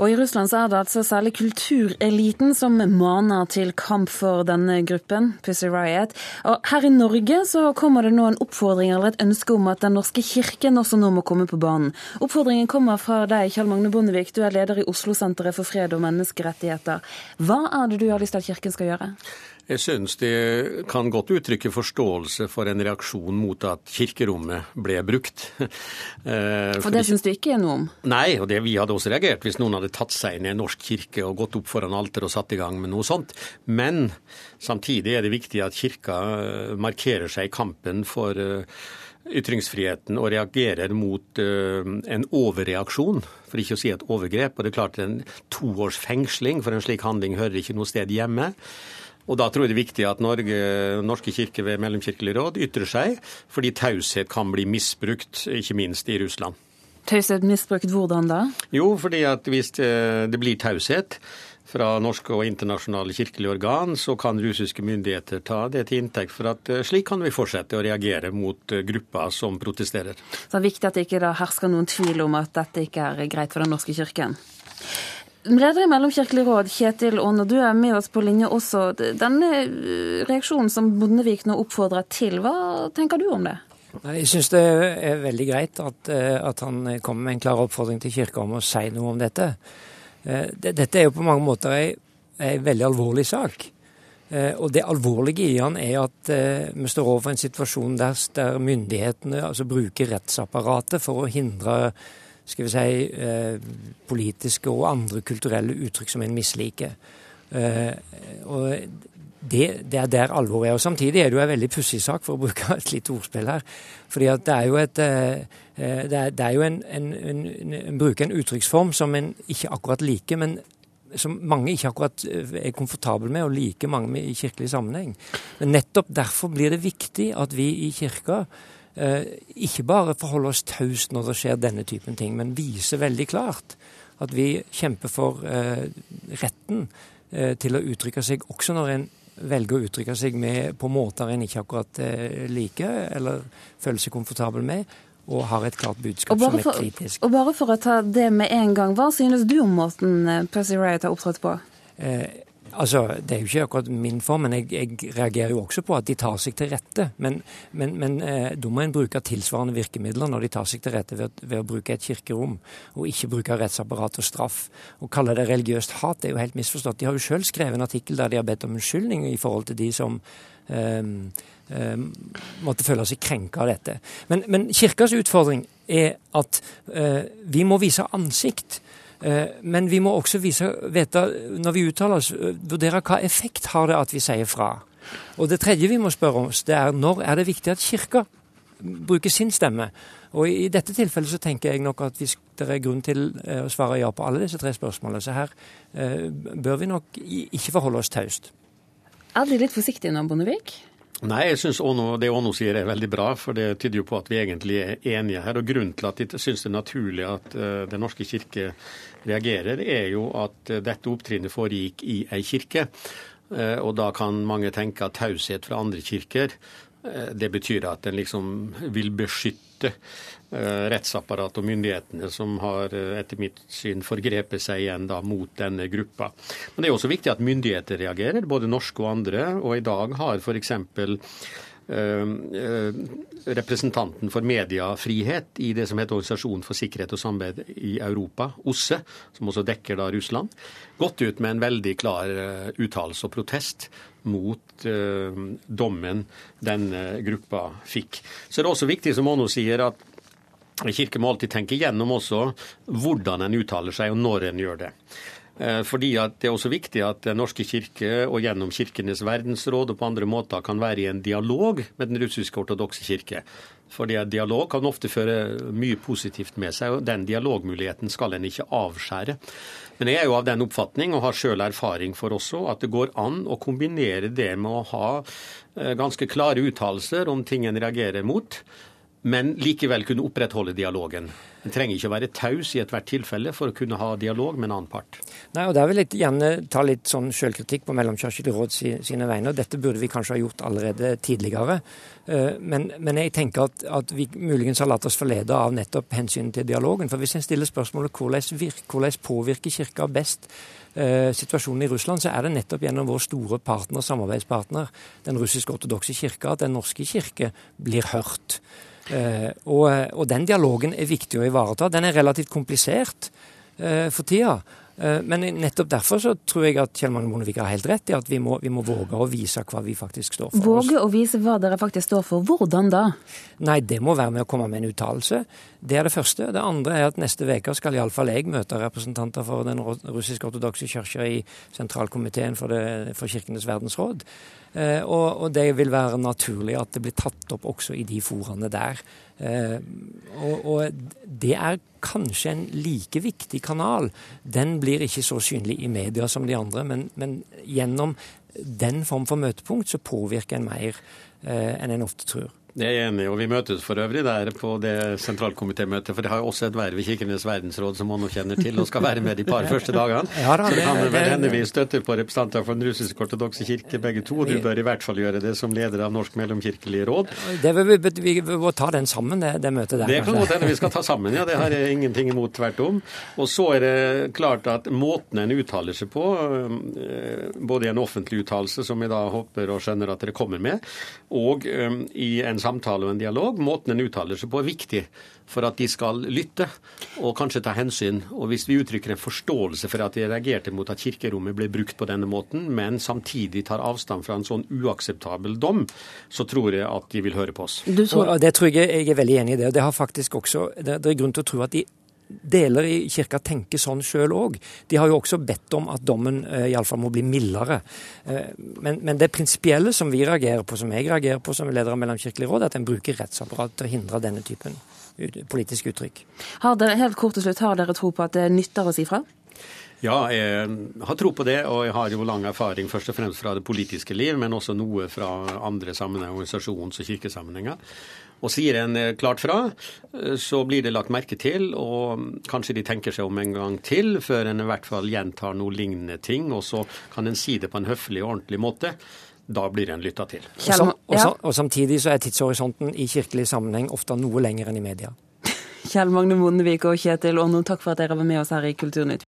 Og I Russland så er det altså særlig kultureliten som maner til kamp for denne gruppen, Pussy Riot. Og Her i Norge så kommer det nå en oppfordring eller et ønske om at Den norske kirken også nå må komme på banen. Oppfordringen kommer fra deg, Kjell Magne Bondevik, du er leder i Oslo-senteret for fred og menneskerettigheter. Hva er det du har lyst til at Kirken skal gjøre? Jeg synes det kan godt uttrykke forståelse for en reaksjon mot at kirkerommet ble brukt. Eh, for det syns du ikke er noe om? Nei, og det vi hadde også reagert hvis noen hadde tatt seg inn i en norsk kirke og gått opp foran alter og satt i gang med noe sånt. Men samtidig er det viktig at kirka eh, markerer seg i kampen for eh, ytringsfriheten og reagerer mot en overreaksjon, for ikke å si et overgrep. Og det er klart En to års fengsling for en slik handling hører ikke noe sted hjemme. Og Da tror jeg det er viktig at Norge, Norske kirke ved Mellomkirkelig råd ytrer seg, fordi taushet kan bli misbrukt, ikke minst i Russland. Taushet misbrukt hvordan da? Jo, fordi at hvis det blir taushet fra norske og internasjonale kirkelige organ, så kan russiske myndigheter ta det til inntekt for at eh, slik kan vi fortsette å reagere mot eh, grupper som protesterer. Så det er viktig at det ikke hersker noen tvil om at dette ikke er greit for Den norske kirken? Leder i Mellomkirkelig råd, Kjetil Aane, du er med oss på linje også. Denne eh, reaksjonen som Bondevik nå oppfordrer til, hva tenker du om det? Jeg syns det er veldig greit at, eh, at, han kommer med en klar oppfordring til kirka om å si noe om dette. Eh, dette er jo på mange måter ei, ei veldig alvorlig sak. Og det alvorlige i han er at vi står overfor en situasjon der, der myndighetene altså bruker rettsapparatet for å hindre skal vi si, eh, politiske og andre kulturelle uttrykk som en misliker. Eh, og det, det, er der alvoret er. Og Samtidig er det jo en veldig pussig sak, for å bruke et lite ordspill her. fordi at det er jo, et, eh, det er, det er jo en, en, en, en, bruker en uttrykksform som en ikke akkurat liker, men som mange ikke akkurat er komfortable med, og liker mange med i kirkelig sammenheng. Men nettopp derfor blir det viktig at vi i kirka ikke bare forholde oss taust når det skjer denne typen ting, men vise veldig klart at vi kjemper for eh, retten eh, til å uttrykke seg, også når en velger å uttrykke seg med, på måter en ikke akkurat liker eller føler seg komfortabel med, og har et klart budskap som er kritisk. og bare for å ta det med en gang, hva synes du om måten Pussy Riot har opptrådt på? Eh, Altså, Det er jo ikke akkurat min form, men jeg, jeg, reagerer jo også på at de tar seg til rette. Men, men, men eh, da må en bruke tilsvarende virkemidler når de tar seg til rette ved, ved, å bruke et kirkerom, og ikke bruke rettsapparat og straff. Å kalle det religiøst hat er jo helt misforstått. De har jo sjøl skrevet en artikkel der de har bedt om unnskyldning i forhold til de som eh, eh, måtte føle seg krenka av dette. Men, men kirkas utfordring er at eh, vi må vise ansikt. Eh, men vi må også vise, vite, når vi uttaler oss, eh, vurdere hva effekt har det at vi sier fra. Og det tredje vi må spørre oss, det er når er det viktig at Kirka bruker sin stemme? Og i dette tilfellet så tenker jeg nok at hvis det er grunn til eh, å svare ja på alle disse tre spørsmålene. Så her bør vi nok ikke forholde oss taust. Er du litt forsiktige nå, Bondevik? Nei, jeg syns det Åno sier er veldig bra, for det tyder jo på at vi egentlig er enige her. Og Grunnen til at jeg syns det er naturlig at Den norske kirke reagerer, er jo at eh, dette opptrinnet foregikk i ei kirke. Eh, og da kan mange tenke at taushet fra andre kirker eh, det betyr at en liksom vil beskytte rettsapparatet og myndighetene som har etter mitt syn forgrepet seg igjen da mot denne gruppa. Men det er også viktig at myndigheter reagerer, både norske og andre. Og i dag har f.eks. Eh, eh, representanten for mediefrihet i det som heter Organisasjonen for sikkerhet og samarbeid i Europa, OSSE, som også dekker da Russland, gått ut med en veldig klar eh, uttalelse og protest mot eh, dommen denne gruppa fikk. Så det er også viktig, som Åno sier, at Kirken må alltid tenke gjennom også hvordan en uttaler seg, og når en gjør det. Eh, fordi Det er også viktig at Den norske kirke og gjennom Kirkenes verdensråd og på andre måter kan være i en dialog med den russiske ortodokse kirke. Fordi Dialog kan ofte føre mye positivt med seg, og den dialogmuligheten skal en ikke avskjære. Men jeg er jo av den oppfatning, og har sjøl erfaring for også, at det går an å kombinere det med å ha eh, ganske klare uttalelser om ting en reagerer mot, men likevel kunne opprettholde dialogen. En trenger ikke å være taus i ethvert tilfelle for å kunne ha dialog med en annen part. Nei, og Der vil jeg gjerne ta litt sånn selvkritikk på Mellomkirkelig råd sine vegne. Dette burde vi kanskje ha gjort allerede tidligere. Eh, men, men jeg tenker at, at, vi muligens har latt oss forlede av nettopp hensynet til dialogen. For hvis en stiller spørsmålet hvordan, hvordan påvirker Kirka best eh, situasjonen i Russland, så er det nettopp gjennom vår store partner, samarbeidspartner, den russisk-ortodokse kirka, at Den norske kirke blir hørt. Eh, og, og, den dialogen er viktig å ivareta. Den er relativt komplisert eh, for tida. Eh, men nettopp derfor så tror jeg at Kjell Magne Bondevik har helt rett i at vi må, vi må, våge å vise hva vi faktisk står for. Våge å vise hva dere faktisk står for. Hvordan da? Nei, Det må være med å komme med en uttalelse. Det er det første. Det andre er at neste uke skal iallfall jeg møte representanter for den russisk-ortodokse kirka i sentralkomiteen for, det, for Kirkenes verdensråd. Eh, og, og, det vil være naturlig at det blir tatt opp også i de foraene der. Eh, og, og, det er kanskje en like viktig kanal. Den blir ikke så synlig i media som de andre, men, men gjennom den form for møtepunkt så påvirker en mer eh, enn en ofte tror. Det er jeg enig i, og vi møtes for øvrig der på det sentralkomitémøtet. For det har jo også et verv i Kirkenes verdensråd som man nå kjenner til, og skal være med de par første dagene. Ja, da, så det kan vel hende vi støtter på representanter for den russisk-ortodokse kirke begge to. Du bør i hvert fall gjøre det som leder av Norsk mellomkirkelig råd. Det vil vi, vi, vi må ta den sammen, det, det møtet der. Det kan godt hende vi skal ta sammen, ja. Det har jeg ingenting imot, tvert om. Og så er det klart at måten en uttaler seg på, eh, både i en offentlig uttalelse, som jeg da håper og skjønner at dere kommer med, og um, i en samtale og en dialog. Måten en uttaler seg på er viktig for at de skal lytte og kanskje ta hensyn. Og hvis vi uttrykker en forståelse for at de reagerte mot at kirkerommet ble brukt på denne måten, men samtidig tar avstand fra en sånn uakseptabel dom, så tror jeg at de vil høre på oss. Og det tror jeg jeg er veldig enig i det. Og det har faktisk også, det er grunn til å tro at de deler i kirka tenker sånn sjøl òg. De har jo også bedt om at dommen eh, iallfall må bli mildere. Eh, men, men, det prinsipielle som vi reagerer på, som jeg reagerer på som leder av Mellomkirkelig råd, er at en bruker rettsapparat til å hindre denne typen politiske uttrykk. Har dere, helt kort til slutt, har dere tro på at det nytter å si fra? Ja, jeg har tro på det, og jeg har jo lang erfaring først og fremst fra det politiske liv, men også noe fra andre sammenhenger, organisasjons- og kirkesammenhenger. Og sier en eh, klart fra, eh, så blir det lagt merke til, og kanskje de tenker seg om en gang til før en i hvert fall gjentar noe lignende ting, og så kan en si det på en høflig og ordentlig måte. Da blir en lytta til. Og, sam, og, sam, og samtidig så er tidshorisonten i kirkelig sammenheng ofte noe lenger enn i media. Kjell Magne Bondevik og Kjetil Åndom, takk for at dere var med oss her i Kulturnytt.